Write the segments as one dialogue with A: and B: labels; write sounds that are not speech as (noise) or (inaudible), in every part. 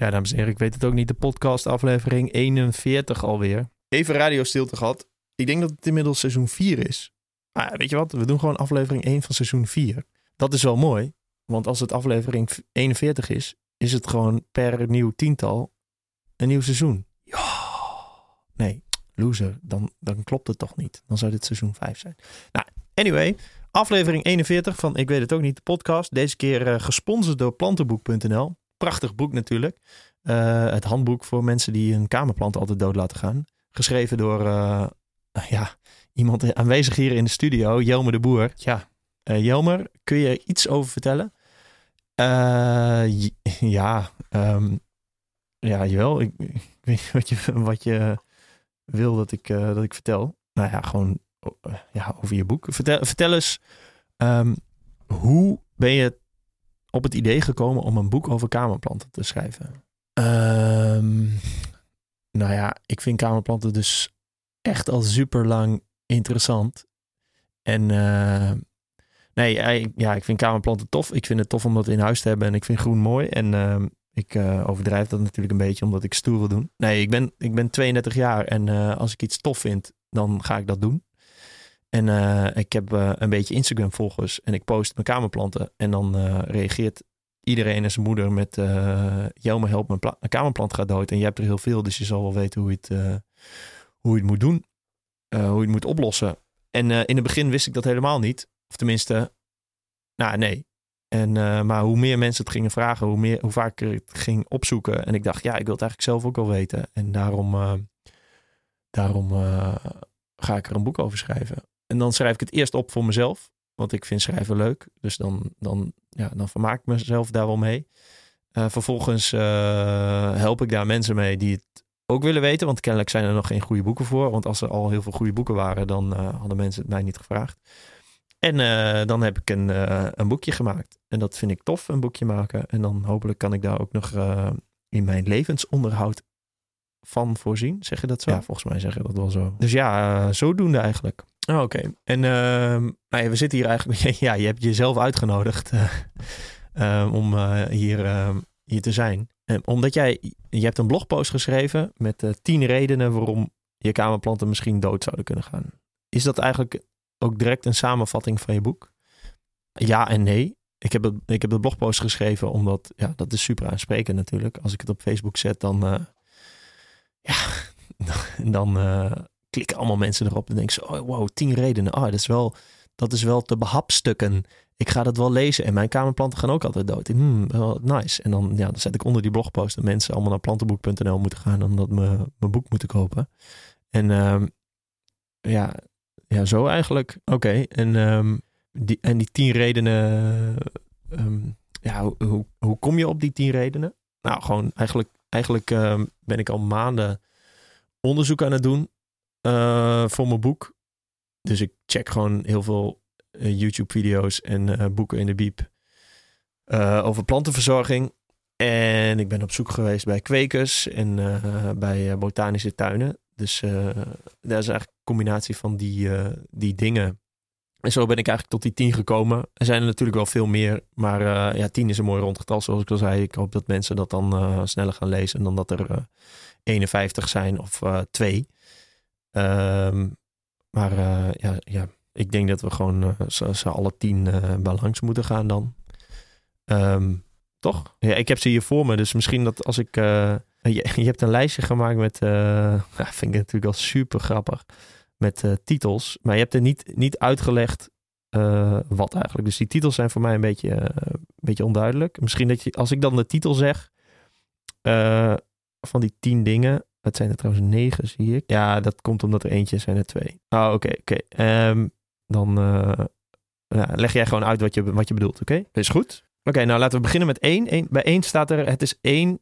A: Ja, dames en heren, ik weet het ook niet. De podcast aflevering 41 alweer. Even radiostilte gehad. Ik denk dat het inmiddels seizoen 4 is. Maar weet je wat? We doen gewoon aflevering 1 van seizoen 4. Dat is wel mooi. Want als het aflevering 41 is, is het gewoon per nieuw tiental een nieuw seizoen. Ja. Nee, loser. Dan, dan klopt het toch niet. Dan zou dit seizoen 5 zijn. Nou, anyway. Aflevering 41 van Ik weet het ook niet, de podcast. Deze keer uh, gesponsord door plantenboek.nl. Prachtig boek natuurlijk. Uh, het handboek voor mensen die hun kamerplanten altijd dood laten gaan. Geschreven door uh, ja, iemand aanwezig hier in de studio, Jelmer de Boer. Ja, Jelmer, kun je iets over vertellen? ja, um, ja, jawel. Ik, ik, weet niet wat je, wat je wil dat ik, dat ik vertel. Nou ja, gewoon ja, over je boek. Vertel, vertel eens, um, hoe ben je op het idee gekomen om een boek over kamerplanten te schrijven? Um, nou ja, ik vind kamerplanten dus echt al super lang interessant. En uh, nee, ja, ik vind kamerplanten tof. Ik vind het tof om dat in huis te hebben en ik vind groen mooi. En uh, ik uh, overdrijf dat natuurlijk een beetje omdat ik stoer wil doen. Nee, ik ben, ik ben 32 jaar en uh, als ik iets tof vind, dan ga ik dat doen. En uh, ik heb uh, een beetje Instagram volgers en ik post mijn kamerplanten. En dan uh, reageert iedereen en zijn moeder met... Jelme, help, mijn, mijn, kamerplant gaat dood. En je hebt er heel veel, dus je zal wel weten hoe je het, hoe je het moet doen. hoe je het moet oplossen. En in het begin wist ik dat helemaal niet. Of tenminste, nou nee. En, maar hoe meer mensen het gingen vragen, hoe, meer, hoe vaker ik het ging opzoeken. En ik dacht, ja, ik wil het eigenlijk zelf ook wel weten. En daarom, daarom ga ik er een boek over schrijven. En dan schrijf ik het eerst op voor mezelf. Want ik vind schrijven leuk. Dus dan, dan, ja, dan vermaak ik mezelf daar wel mee. Uh, vervolgens uh, help ik daar mensen mee die het ook willen weten. Want kennelijk zijn er nog geen goede boeken voor. Want als er al heel veel goede boeken waren, dan uh, hadden mensen het mij niet gevraagd. En dan heb ik een, een boekje gemaakt. En dat vind ik tof, een boekje maken. En dan hopelijk kan ik daar ook nog in mijn levensonderhoud van voorzien. Zeg je dat zo? Ja, volgens mij zeggen dat wel zo. Dus ja, zodoende eigenlijk. Oh, Oké. En uh, nou ja, we zitten hier eigenlijk. (laughs) Ja, je hebt jezelf uitgenodigd uh, uh, om eh, hier, ehm, hier te zijn. omdat jij. Je hebt een blogpost geschreven met tien redenen waarom je kamerplanten misschien dood zouden kunnen gaan. Is dat eigenlijk ook direct een samenvatting van je boek? Ja en nee. Ik heb, het, ik heb de blogpost geschreven omdat, ja, dat is super aansprekend natuurlijk. Als ik het op Facebook zet, dan, ja, (laughs) dan, klikken allemaal mensen erop en denken ze, oh wow, tien redenen. Ah, dat is wel, dat is wel te behapstukken. Ik ga dat wel lezen. En mijn kamerplanten gaan ook altijd dood. Hmm, nice. En dan, ja, dan zet ik onder die blogpost dat mensen allemaal naar plantenboek.nl moeten gaan en dat me mijn boek moeten kopen. En um, ja, ja, zo eigenlijk. Oké. En, um, die, en die tien redenen. Um, ja, hoe, hoe, hoe kom je op die tien redenen? Nou, gewoon eigenlijk, eigenlijk ben ik al maanden onderzoek aan het doen uh, voor mijn boek. Dus ik check gewoon heel veel uh, YouTube-video's en uh, boeken in de biep over plantenverzorging. En ik ben op zoek geweest bij kwekers en bij botanische tuinen. Dus dat is eigenlijk een combinatie van die, die dingen. En zo ben ik eigenlijk tot die tien gekomen. Er zijn er natuurlijk wel veel meer, maar ja, tien is een mooi rondgetal, zoals ik al zei. Ik hoop dat mensen dat dan sneller gaan lezen dan dat er 51 zijn of twee. Um, maar uh, ja, ja, ik denk dat we gewoon uh, ze alle tien uh, bij langs moeten gaan dan. Um, toch? Ja, ik heb ze hier voor me, dus misschien dat als ik... Je, je, hebt een lijstje gemaakt met... (laughs) ja, vind ik natuurlijk al super grappig. Met titels. Maar je hebt er niet, niet uitgelegd wat eigenlijk. Dus die titels zijn voor mij een beetje, een beetje onduidelijk. Misschien dat je, als ik dan de titel zeg van die tien dingen, het zijn er trouwens negen, zie ik. Ja, dat komt omdat er eentje zijn er twee. Oh, oké, oké. Ehm, dan uh, nou, leg jij gewoon uit wat je, wat je bedoelt, oké? Okay? Is goed. Oké, nou laten we beginnen met één. Eén bij één staat er, het is één,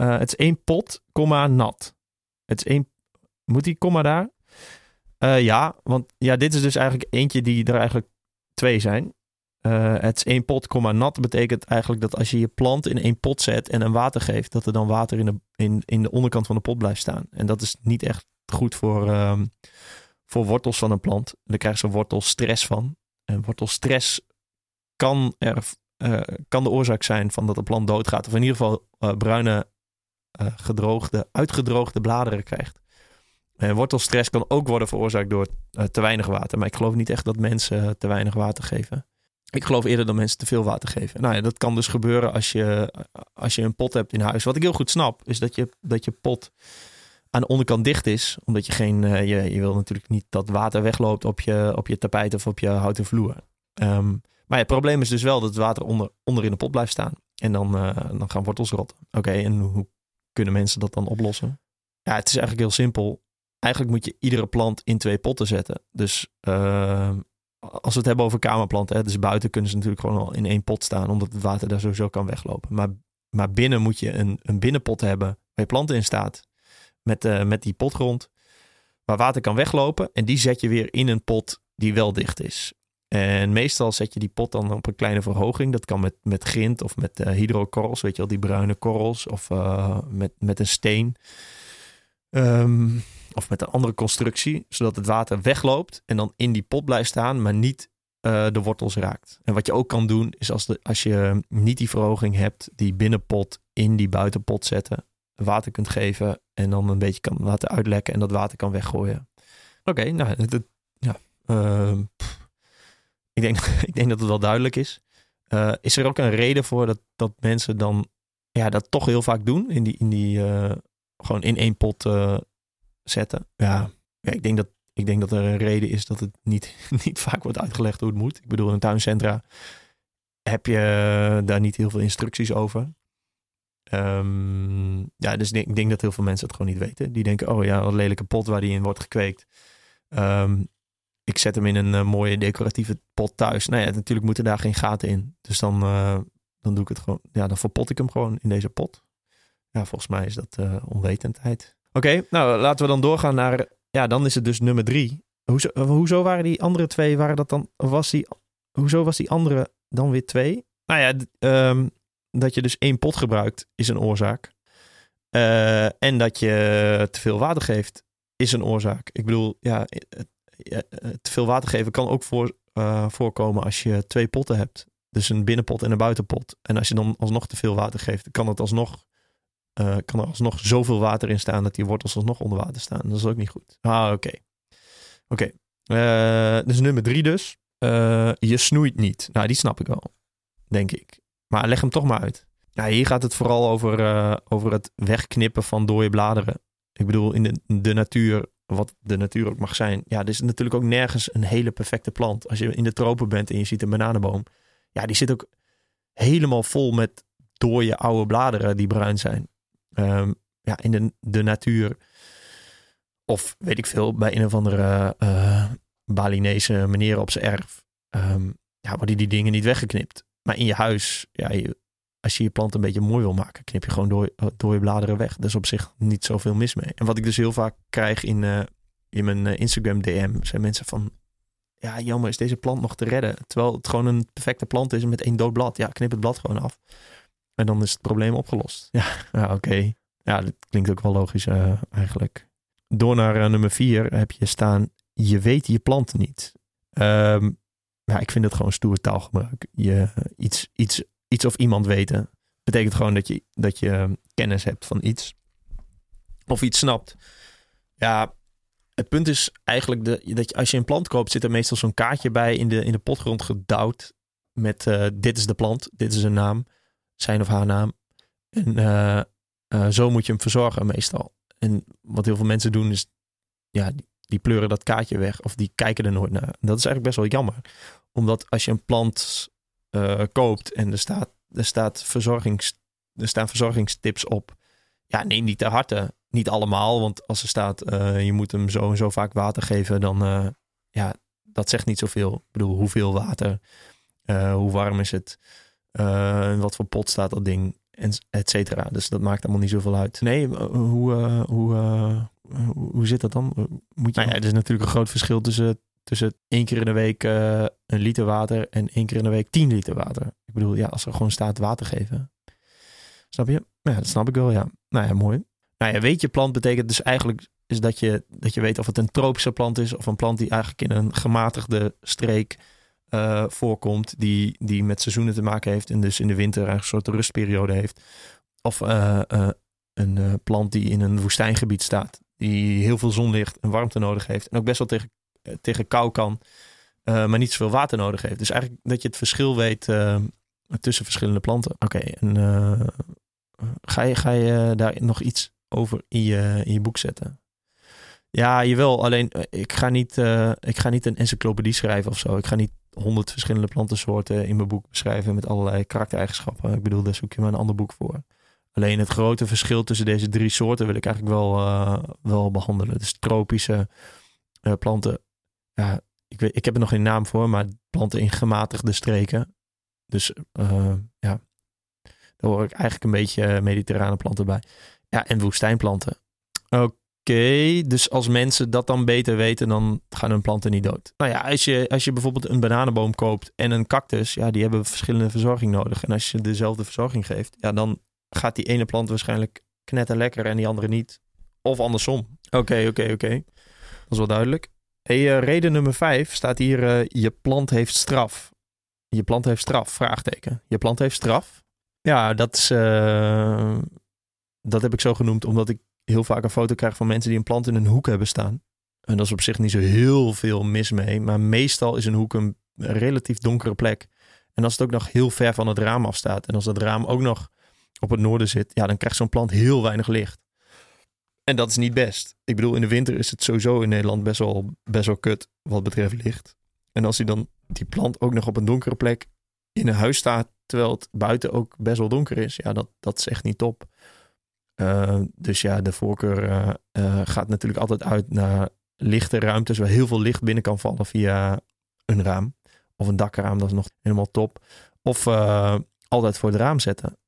A: uh, het is één pot, komma, nat. Het is één, moet die komma daar? Uh, ja, want ja, dit is dus eigenlijk eentje die er eigenlijk twee zijn. Uh, het is één pot, nat betekent eigenlijk dat als je je plant in één pot zet en een water geeft, dat er dan water in de, in, in de onderkant van de pot blijft staan. En dat is niet echt goed voor, um, voor wortels van een plant. Daar krijgen ze wortelstress van. En wortelstress kan, er, uh, kan de oorzaak zijn van dat de plant doodgaat. Of in ieder geval uh, bruine gedroogde, uitgedroogde bladeren krijgt. En wortelstress kan ook worden veroorzaakt door te weinig water. Maar ik geloof niet echt dat mensen te weinig water geven. Ik geloof eerder dat mensen te veel water geven. Nou ja, dat kan dus gebeuren als je, als je een pot hebt in huis. Wat ik heel goed snap, is dat je, dat je pot aan de onderkant dicht is. Omdat je geen. Uh, je, je wil natuurlijk niet dat water wegloopt op je, op je tapijt of op je houten vloer. Um, maar het probleem is dus wel dat het water onder, onder in de pot blijft staan. En dan, uh, dan gaan wortels rotten. Oké, en hoe kunnen mensen dat dan oplossen? Ja, het is eigenlijk heel simpel. Eigenlijk moet je iedere plant in twee potten zetten. Dus uh, als we het hebben over kamerplanten, hè, dus buiten kunnen ze natuurlijk gewoon al in één pot staan, omdat het water daar sowieso kan weglopen. Maar, maar binnen moet je een, een binnenpot hebben waar je planten in staat, met, uh, met die potgrond, waar water kan weglopen. En die zet je weer in een pot die wel dicht is. En meestal zet je die pot dan op een kleine verhoging. Dat kan met, met grind of met uh, hydrokorrels, weet je wel, die bruine korrels. Of uh, met, met een steen. Um, of met een andere constructie, zodat het water wegloopt en dan in die pot blijft staan, maar niet uh, de wortels raakt. En wat je ook kan doen, is als, de, als je niet die verhoging hebt, die binnenpot in die buitenpot zetten, water kunt geven en dan een beetje kan laten uitlekken en dat water kan weggooien. Oké, nou, ja, uh, ik, denk, (laughs) ik denk dat het wel duidelijk is. Uh, is er ook een reden voor dat, dat mensen dan ja, dat toch heel vaak doen? In die, in die gewoon in één pot zetten. Ja, ja ik, denk dat, ik denk dat er een reden is dat het niet, (laughs) niet vaak wordt uitgelegd hoe het moet. Ik bedoel, in tuincentra heb je daar niet heel veel instructies over. Um, ja, dus ik denk dat heel veel mensen het gewoon niet weten. Die denken, oh ja, wat lelijke pot waar die in wordt gekweekt. Um, ik zet hem in een uh, mooie decoratieve pot thuis. Nou ja, natuurlijk moeten daar geen gaten in. Dus dan, uh, dan doe ik het gewoon. Ja, dan verpot ik hem gewoon in deze pot. Ja, volgens mij is dat uh, onwetendheid. Oké, nou laten we dan doorgaan naar. Ja, dan is het dus nummer drie. Hoezo, hoezo waren die andere twee? Waren dat dan. Was die, hoezo was die andere dan weer twee? Nou ja, um, dat je dus één pot gebruikt is een oorzaak. Uh, en dat je te veel water geeft is een oorzaak. Ik bedoel, ja, te veel water geven kan ook voor, uh, voorkomen als je twee potten hebt. Dus een binnenpot en een buitenpot. En als je dan alsnog te veel water geeft, kan het alsnog uh, kan er alsnog zoveel water in staan dat die wortels alsnog onder water staan. Dat is ook niet goed. Ah, oké. Oké. Uh, dus nummer drie dus. Uh, je snoeit niet. Nou, die snap ik wel. Denk ik. Maar leg hem toch maar uit. Ja, hier gaat het vooral over, over het wegknippen van dode bladeren. Ik bedoel, in de, de natuur, wat de natuur ook mag zijn. Ja, er is natuurlijk ook nergens een hele perfecte plant. Als je in de tropen bent en je ziet een bananenboom. Ja, die zit ook helemaal vol met dode oude bladeren die bruin zijn um, ja, in de, de natuur. Of weet ik veel, bij een of andere uh, Balinese meneer op zijn erf. Um, ja, worden die dingen niet weggeknipt. Maar in je huis, ja, als je je plant een beetje mooi wil maken, knip je gewoon door, door je bladeren weg. Dus op zich niet zoveel mis mee. En wat ik dus heel vaak krijg in, uh, in mijn uh, Instagram DM, zijn mensen van... Ja, jammer, is deze plant nog te redden? Terwijl het gewoon een perfecte plant is met één dood blad. Ja, knip het blad gewoon af. En dan is het probleem opgelost. Ja, (laughs) ja oké. Ja, dat klinkt ook wel logisch uh, eigenlijk. Door naar uh, nummer vier heb je staan, je weet je planten niet. Um, ik vind het gewoon stoer taalgebruik. Je, iets, iets, iets of iemand weten betekent gewoon dat je, dat je kennis hebt van iets. Of iets snapt. Ja, het punt is eigenlijk de, dat je, als je een plant koopt, zit er meestal zo'n kaartje bij in de, in de potgrond gedouwd. Met uh, dit is de plant, dit is een naam zijn of haar naam. En uh, uh, zo moet je hem verzorgen meestal. En wat heel veel mensen doen is, ja, die, pleuren dat kaartje weg of die kijken er nooit naar. En dat is eigenlijk best wel jammer. Omdat als je een plant uh, koopt en er staat, er staat verzorgings, er staan verzorgingstips op. Ja, neem die ter harte. Niet allemaal, want als er staat, je moet hem zo en zo vaak water geven, dan ja, dat zegt niet zoveel. Ik bedoel, hoeveel water, hoe warm is het? Uh, wat voor pot staat dat ding? En et cetera. Dus dat maakt allemaal niet zoveel uit. Nee, eh, hoe, uh, hoe, hoe zit dat dan? Moet je... Nou ja, er is natuurlijk een groot verschil tussen, tussen één keer in de week een liter water en één keer in de week tien liter water. Ik bedoel, ja, als er gewoon staat water geven. Snap je? Ja, dat snap ik wel, ja. Nou ja, mooi. Nou ja, weet je plant betekent dus eigenlijk is dat je, dat je weet of het een tropische plant is of een plant die eigenlijk in een gematigde streek uh, voorkomt, die, die met seizoenen te maken heeft en dus in de winter een soort rustperiode heeft. Of uh, uh, een eh, plant die in een woestijngebied staat. Die heel veel zonlicht en warmte nodig heeft. En ook best wel tegen, eh, tegen kou kan. eh, maar niet zoveel water nodig heeft. Dus eigenlijk dat je het verschil weet eh, tussen verschillende planten. Oké, en eh, ga je, ga je daar nog iets over in je, in je boek zetten? Ja, jawel. Alleen eh, ik ga, niet, eh, ik ga niet een encyclopedie schrijven of zo. Ik ga niet honderd verschillende plantensoorten in mijn boek beschrijven met allerlei karaktereigenschappen. Ik bedoel, daar zoek je maar een ander boek voor. Alleen het grote verschil tussen deze drie soorten wil ik eigenlijk wel, eh, wel behandelen. Dus tropische planten. Ja, ik, weet, ik heb er nog geen naam voor, maar planten in gematigde streken. Dus ja, daar hoor ik eigenlijk een beetje mediterrane planten bij. Ja, en woestijnplanten. Oké, dus als mensen dat dan beter weten, dan gaan hun planten niet dood. Nou ja, als je, als je bijvoorbeeld een bananenboom koopt en een cactus, ja, die hebben verschillende verzorging nodig. En als je dezelfde verzorging geeft, ja, dan gaat die ene plant waarschijnlijk knetter lekker en die andere niet. Of andersom. Oké, oké, oké. Dat is wel duidelijk. Hey, eh, reden nummer vijf staat hier, eh, je plant heeft straf. Je plant heeft straf, vraagteken. Je plant heeft straf. Ja, dat is, eh, dat heb ik zo genoemd omdat ik heel vaak een foto krijg van mensen die een plant in een hoek hebben staan. En dat is op zich niet zo heel veel mis mee. Maar meestal is een hoek een relatief donkere plek. En als het ook nog heel ver van het raam afstaat. En als dat raam ook nog op het noorden zit. Ja, dan krijgt zo'n plant heel weinig licht. En dat is niet best. Ik bedoel, in de winter is het sowieso in Nederland best wel, best wel kut wat betreft licht. En als hij dan die plant ook nog op een donkere plek in een huis staat. Terwijl het buiten ook best wel donker is. Ja, dat, dat is echt niet top. Uh, dus ja, de voorkeur uh, uh, gaat natuurlijk altijd uit naar lichte ruimtes waar heel veel licht binnen kan vallen via een raam. Of een dakraam, dat is nog helemaal top. Of altijd voor het raam zetten.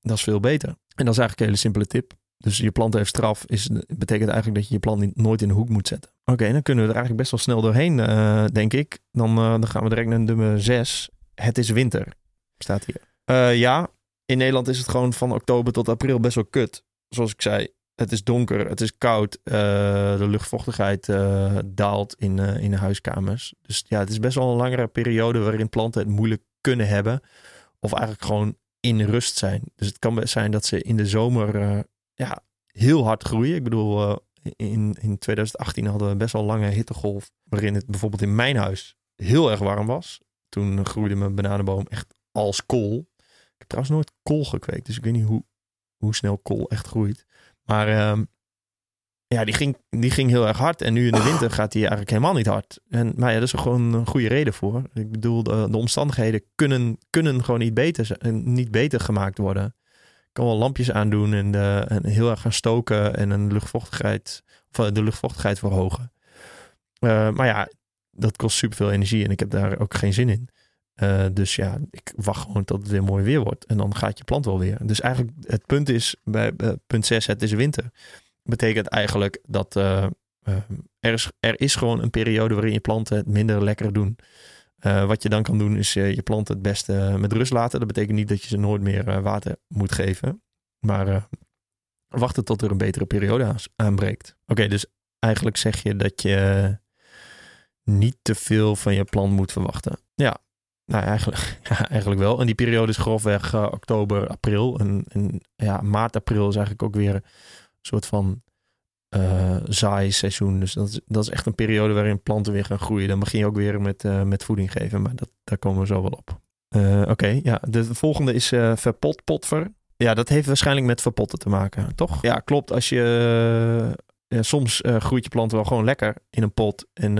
A: Dat is veel beter. En dat is eigenlijk een hele simpele tip. Dus je plant heeft straf, is, betekent eigenlijk dat je je plant nooit in de hoek moet zetten. Oké, dan kunnen we er eigenlijk best wel snel doorheen, denk ik. Dan, dan gaan we direct naar nummer 6. Het is winter, staat hier. Ja, in Nederland is het gewoon van oktober tot april best wel kut. Zoals ik zei, het is donker, het is koud. Uh, de luchtvochtigheid uh, daalt in, uh, in de huiskamers. Dus ja, het is best wel een langere periode waarin planten het moeilijk kunnen hebben. Of eigenlijk gewoon in rust zijn. Dus het kan best zijn dat ze in de zomer ja, heel hard groeien. Ik bedoel, in, in 2018 hadden we best wel lange hittegolf. Waarin het bijvoorbeeld in mijn huis heel erg warm was. Toen groeide mijn bananenboom echt als kool. Ik heb trouwens nooit kool gekweekt. Dus ik weet niet hoe, hoe snel kool echt groeit. Maar um, ja, die ging, die ging heel erg hard. En nu in de (laughs) winter gaat die eigenlijk helemaal niet hard. En, maar ja, daar is er gewoon een goede reden voor. Ik bedoel, de, de omstandigheden kunnen, kunnen gewoon niet beter, niet beter gemaakt worden. Ik kan wel lampjes aandoen en, de, en heel erg gaan stoken en een luchtvochtigheid, of de luchtvochtigheid verhogen. Uh, maar ja, dat kost superveel energie en ik heb daar ook geen zin in. Uh, dus ja, ik wacht gewoon tot het weer mooi weer wordt. En dan gaat je plant wel weer. Dus eigenlijk het punt is bij punt 6, het is winter. Betekent eigenlijk dat uh, er, is, er is gewoon een periode waarin je planten het minder lekker doen. wat je dan kan doen is je planten het beste met rust laten. Dat betekent niet dat je ze nooit meer water moet geven. Maar wachten tot er een betere periode aanbreekt. Oké, dus eigenlijk zeg je dat je niet te veel van je plant moet verwachten. Ja, nou, eigenlijk, (laughs) eigenlijk wel. En die periode is grofweg uh, oktober, april. En, en, ja, maart, april is eigenlijk ook weer een soort van uh, zaaiseizoen. Dus dat is, dat is echt een periode waarin planten weer gaan groeien. Dan begin je ook weer met, uh, met voeding geven. Maar dat, daar komen we zo wel op. Oké, ja. De volgende is verpotpotver. Ja, dat heeft waarschijnlijk met verpotten te maken, toch? Ja, klopt. Als je... Ja, soms groeit je plant wel gewoon lekker in een pot. En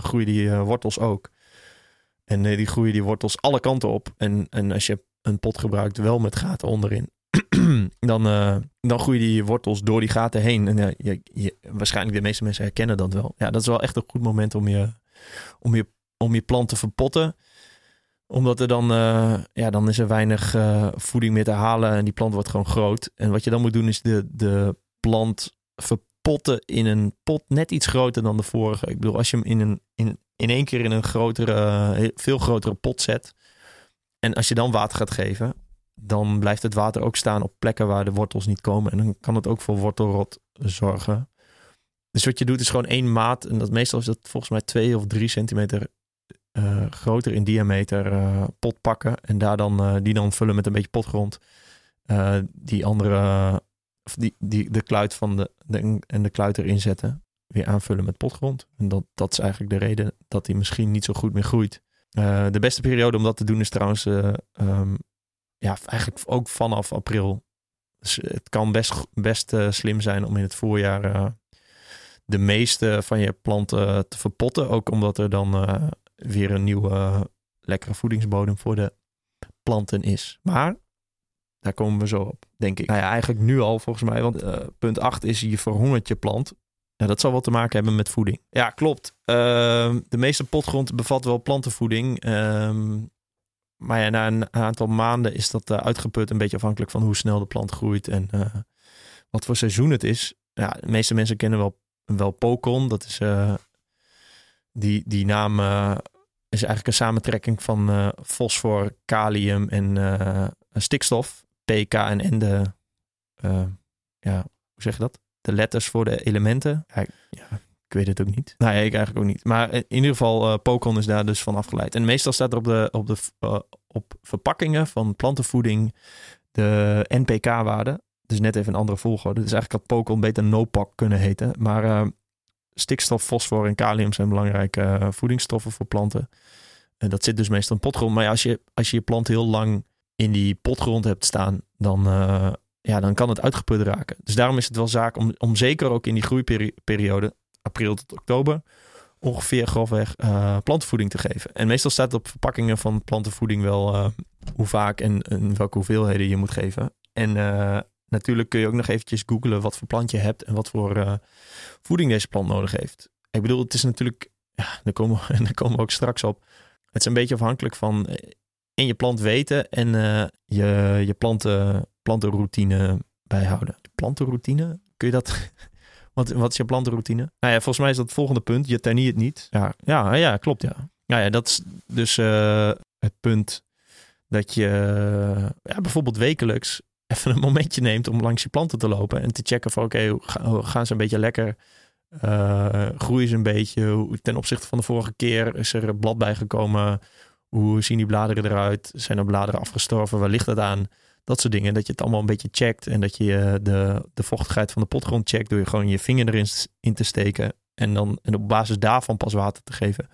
A: groeien die uh, wortels ook. En uh, die groeien die wortels alle kanten op. En, en als je een pot gebruikt, wel met gaten onderin, (clears throat) dan, uh, dan groeien die wortels door die gaten heen. En je, je, waarschijnlijk de meeste mensen herkennen dat wel. Ja, dat is wel echt een goed moment om je, om je, om je plant te verpotten omdat er dan, ja, dan is er weinig voeding meer te halen en die plant wordt gewoon groot. En wat je dan moet doen is de, de plant verpotten potten in een pot net iets groter dan de vorige. Ik bedoel, als je hem in, een, in, in één keer in een grotere, veel grotere pot zet. En als je dan water gaat geven, dan blijft het water ook staan op plekken waar de wortels niet komen. En dan kan het ook voor wortelrot zorgen. Dus wat je doet is gewoon één maat. En dat meestal is dat volgens mij twee of drie centimeter uh, groter in diameter uh, pot pakken. En daar dan, die dan vullen met een beetje potgrond. eh, die andere, of die, die, de kluit van de, en de kluit erin zetten, weer aanvullen met potgrond. En dat, dat is eigenlijk de reden dat hij misschien niet zo goed meer groeit. Eh, de beste periode om dat te doen is trouwens eh, ehm, ja, eigenlijk ook vanaf april. Dus het kan best, best slim zijn om in het voorjaar de meeste van je planten te verpotten. Ook omdat er dan weer een nieuwe lekkere voedingsbodem voor de planten is. Maar daar komen we zo op, denk ik. Nou ja, eigenlijk nu al volgens mij. Want uh, punt 8 is je verhongert je plant. Ja, dat zal wel te maken hebben met voeding. Ja, klopt. Uh, de meeste potgrond bevat wel plantenvoeding. Uh, maar ja, na een aantal maanden is dat uh, uitgeput. Een beetje afhankelijk van hoe snel de plant groeit en eh, wat voor seizoen het is. Ja, de meeste mensen kennen wel, wel Pocon. Dat is die, die naam is eigenlijk een samentrekking van fosfor, kalium en stikstof. PK en N de, uh, ja, hoe zeg je dat? De letters voor de elementen. Ja, ik weet het ook niet. Nee, ik eigenlijk ook niet. Maar in ieder geval, uh, Pocon is daar dus van afgeleid. En meestal staat er op, de, op, de, uh, op verpakkingen van plantenvoeding de NPK-waarde. Dus net even een andere volgorde. Dus eigenlijk had Pocon beter NOPAC kunnen heten. Maar stikstof, fosfor en kalium zijn belangrijke voedingsstoffen voor planten. En dat zit dus meestal in potgrond. Maar als je, als je je plant heel lang in die potgrond hebt staan, dan, uh, ja, dan kan het uitgeput raken. Dus daarom is het wel zaak om, om zeker ook in die groeiperiode, april tot oktober, ongeveer grofweg uh, plantenvoeding te geven. En meestal staat op verpakkingen van plantenvoeding wel uh, hoe vaak en, en, welke hoeveelheden je moet geven. En natuurlijk kun je ook nog eventjes googlen wat voor plant je hebt en wat voor voeding deze plant nodig heeft. Ik bedoel, het is natuurlijk, ja, daar komen, (laughs) daar komen we ook straks op. Het is een beetje afhankelijk van in je plant weten en uh, je, je planten, plantenroutine bijhouden. Plantenroutine? Kun je dat... (laughs) wat, wat is je plantenroutine? Nou ja, volgens mij is dat het volgende punt. Je ternie het niet. Ja, ja, ja klopt ja. Nou ja, dat is dus uh, het punt dat je ja, bijvoorbeeld wekelijks (laughs) even een momentje neemt om langs je planten te lopen en te checken van oké, okay, gaan ze een beetje lekker? Uh, groeien ze een beetje? Ten opzichte van de vorige keer is er een blad bijgekomen? Hoe zien die bladeren eruit? Zijn er bladeren afgestorven? Waar ligt dat aan? Dat soort dingen. Dat je het allemaal een beetje checkt. En dat je eh, de, de vochtigheid van de potgrond checkt. Door je gewoon je vinger erin in te steken. En dan en op basis daarvan pas water te geven.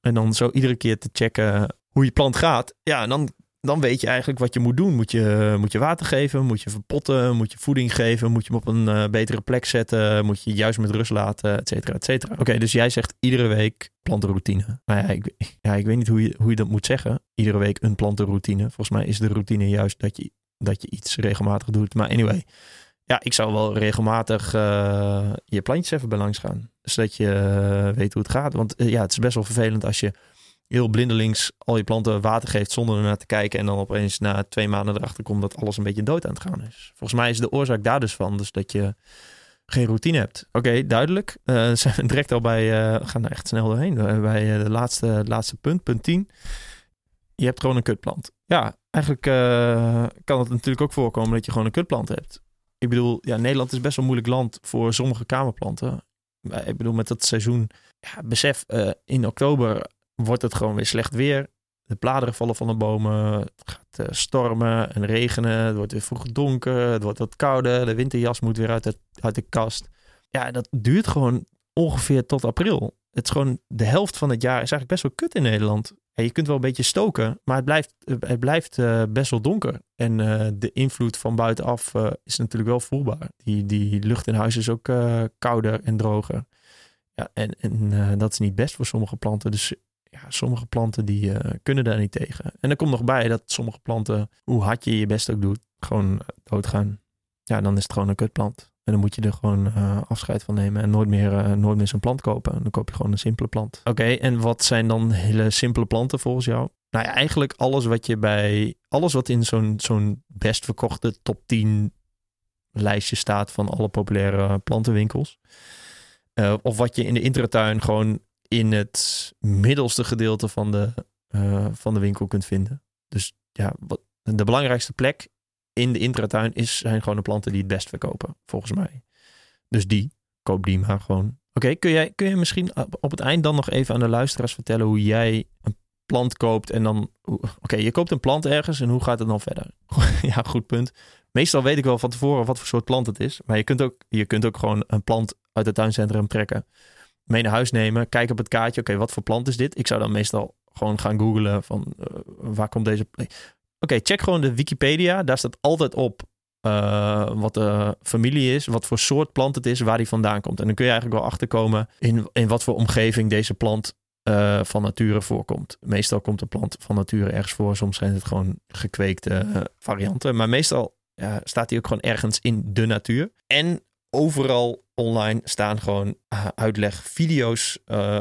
A: En dan zo iedere keer te checken hoe je plant gaat. Ja, en dan dan weet je eigenlijk wat je moet doen. Moet je, moet je water geven? Moet je verpotten? Moet je voeding geven? Moet je hem op een uh, betere plek zetten? Moet je juist met rust laten? Et cetera, et cetera. Oké, dus jij zegt iedere week plantenroutine. Nou ja ik, (laughs) ik weet niet hoe je, hoe je dat moet zeggen. Iedere week een plantenroutine. Volgens mij is de routine juist dat je, dat je iets regelmatig doet. Maar anyway, ja, ik zou wel regelmatig uh, je plantjes even bij langs gaan. Zodat je uh, weet hoe het gaat. Want ja, het is best wel vervelend als je heel blindelings al je planten water geeft zonder ernaar te kijken. En dan opeens na twee maanden erachter komt dat alles een beetje dood aan het gaan is. Volgens mij is de oorzaak daar dus van. Dus dat je geen routine hebt. Oké, duidelijk. Uh, (laughs) zijn we direct al bij, uh, gaan echt snel doorheen. Bij de laatste, laatste punt, punt 10. Je hebt gewoon een kutplant. Ja, eigenlijk kan het natuurlijk ook voorkomen dat je gewoon een kutplant hebt. Ik bedoel, ja, Nederland is best wel moeilijk land voor sommige kamerplanten. Ik bedoel, met dat seizoen, ja, besef, in oktober wordt het gewoon weer slecht weer. De bladeren vallen van de bomen. Het gaat uh, stormen en regenen. Het wordt weer vroeg donker. Het wordt wat kouder. De winterjas moet weer uit de, uit de kast. Ja, dat duurt gewoon ongeveer tot april. Het is gewoon de helft van het jaar is eigenlijk best wel kut in Nederland. Ja, je kunt wel een beetje stoken, maar het blijft, het blijft uh, best wel donker. En de invloed van buitenaf is natuurlijk wel voelbaar. Die, die lucht in huis is ook kouder en droger. Ja, en, en dat is niet best voor sommige planten. Dus sommige planten die uh, kunnen daar niet tegen. En er komt nog bij dat sommige planten, hoe hard je je best ook doet, gewoon doodgaan. Ja, dan is het gewoon een kutplant. En dan moet je er gewoon uh, afscheid van nemen en nooit meer, nooit meer zo'n plant kopen. Dan koop je gewoon een simpele plant. Oké, en wat zijn dan hele simpele planten volgens jou? Nou ja, eigenlijk alles wat je bij, alles wat in zo'n zo'n best verkochte top 10 lijstje staat van alle populaire plantenwinkels. Of wat je in de intratuin gewoon in het middelste gedeelte van de, uh, van de winkel kunt vinden. Dus ja, wat, de belangrijkste plek in de intratuin is, zijn gewoon de planten die het best verkopen, volgens mij. Dus die, koop die maar gewoon. Oké, kun, jij, kun je misschien op het eind dan nog even aan de luisteraars vertellen hoe jij een plant koopt en dan... Oké, je koopt een plant ergens en hoe gaat het dan verder? (laughs) ja, goed punt. Meestal weet ik wel van tevoren wat voor soort plant het is. Maar je kunt ook, je kunt ook gewoon een plant uit het tuincentrum trekken. Mee naar huis nemen. Kijken op het kaartje. Oké, wat voor plant is dit? Ik zou dan meestal gewoon gaan googlen van uh, waar komt deze... Oké, check gewoon de Wikipedia. Daar staat altijd op uh, wat de familie is, wat voor soort plant het is, waar die vandaan komt. En dan kun je eigenlijk wel achterkomen in, in wat voor omgeving deze plant uh, van nature voorkomt. Meestal komt de plant van nature ergens voor. Soms zijn het gewoon gekweekte varianten. Maar meestal staat die ook gewoon ergens in de natuur. En overal online staan gewoon uitlegvideo's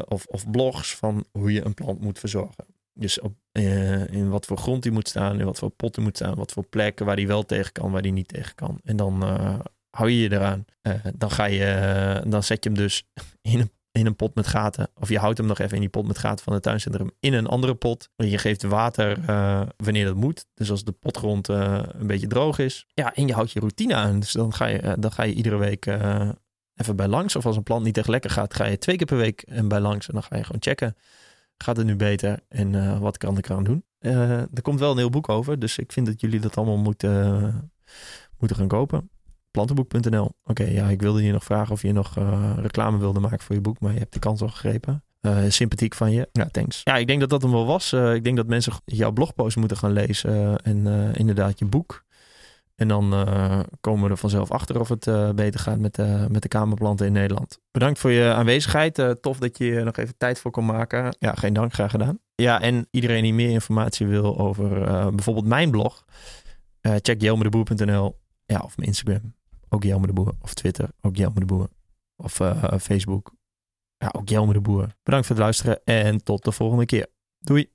A: of, of blogs van hoe je een plant moet verzorgen. Dus op, uh, in wat voor grond die moet staan, in wat voor pot die moet staan, wat voor plekken waar die wel tegen kan, waar die niet tegen kan. En dan uh, hou je je eraan. Uh, dan, ga je, dan zet je hem dus (laughs) in een, in een pot met gaten. Of je houdt hem nog even in die pot met gaten van het tuincentrum in een andere pot. Je geeft water wanneer dat moet. Dus als de potgrond een beetje droog is. Ja, en je houdt je routine aan. Dus dan ga je, dan ga je iedere week even bij langs. Of als een plant niet echt lekker gaat, ga je twee keer per week bij langs. En dan ga je gewoon checken Gaat het nu beter en wat kan ik eraan doen? Er komt wel een heel boek over, dus ik vind dat jullie dat allemaal moeten, moeten gaan kopen. Plantenboek.nl. Oké, okay, ja, ik wilde je nog vragen of je nog reclame wilde maken voor je boek, maar je hebt de kans al gegrepen. sympathiek van je. Ja, thanks. Ja, ik denk dat dat hem wel was. ik denk dat mensen jouw blogpost moeten gaan lezen en inderdaad je boek. En dan komen we er vanzelf achter of het beter gaat met, met de kamerplanten in Nederland. Bedankt voor je aanwezigheid. tof dat je nog even tijd voor kon maken. Ja, geen dank, graag gedaan. Ja, en iedereen die meer informatie wil over bijvoorbeeld mijn blog, check jelmedeboer.nl. Ja, of mijn Instagram, ook Jelme de Boer. Of Twitter, ook Jelme de Boer. Of Facebook, ja, ook Jelme de Boer. Bedankt voor het luisteren en tot de volgende keer.
B: Doei.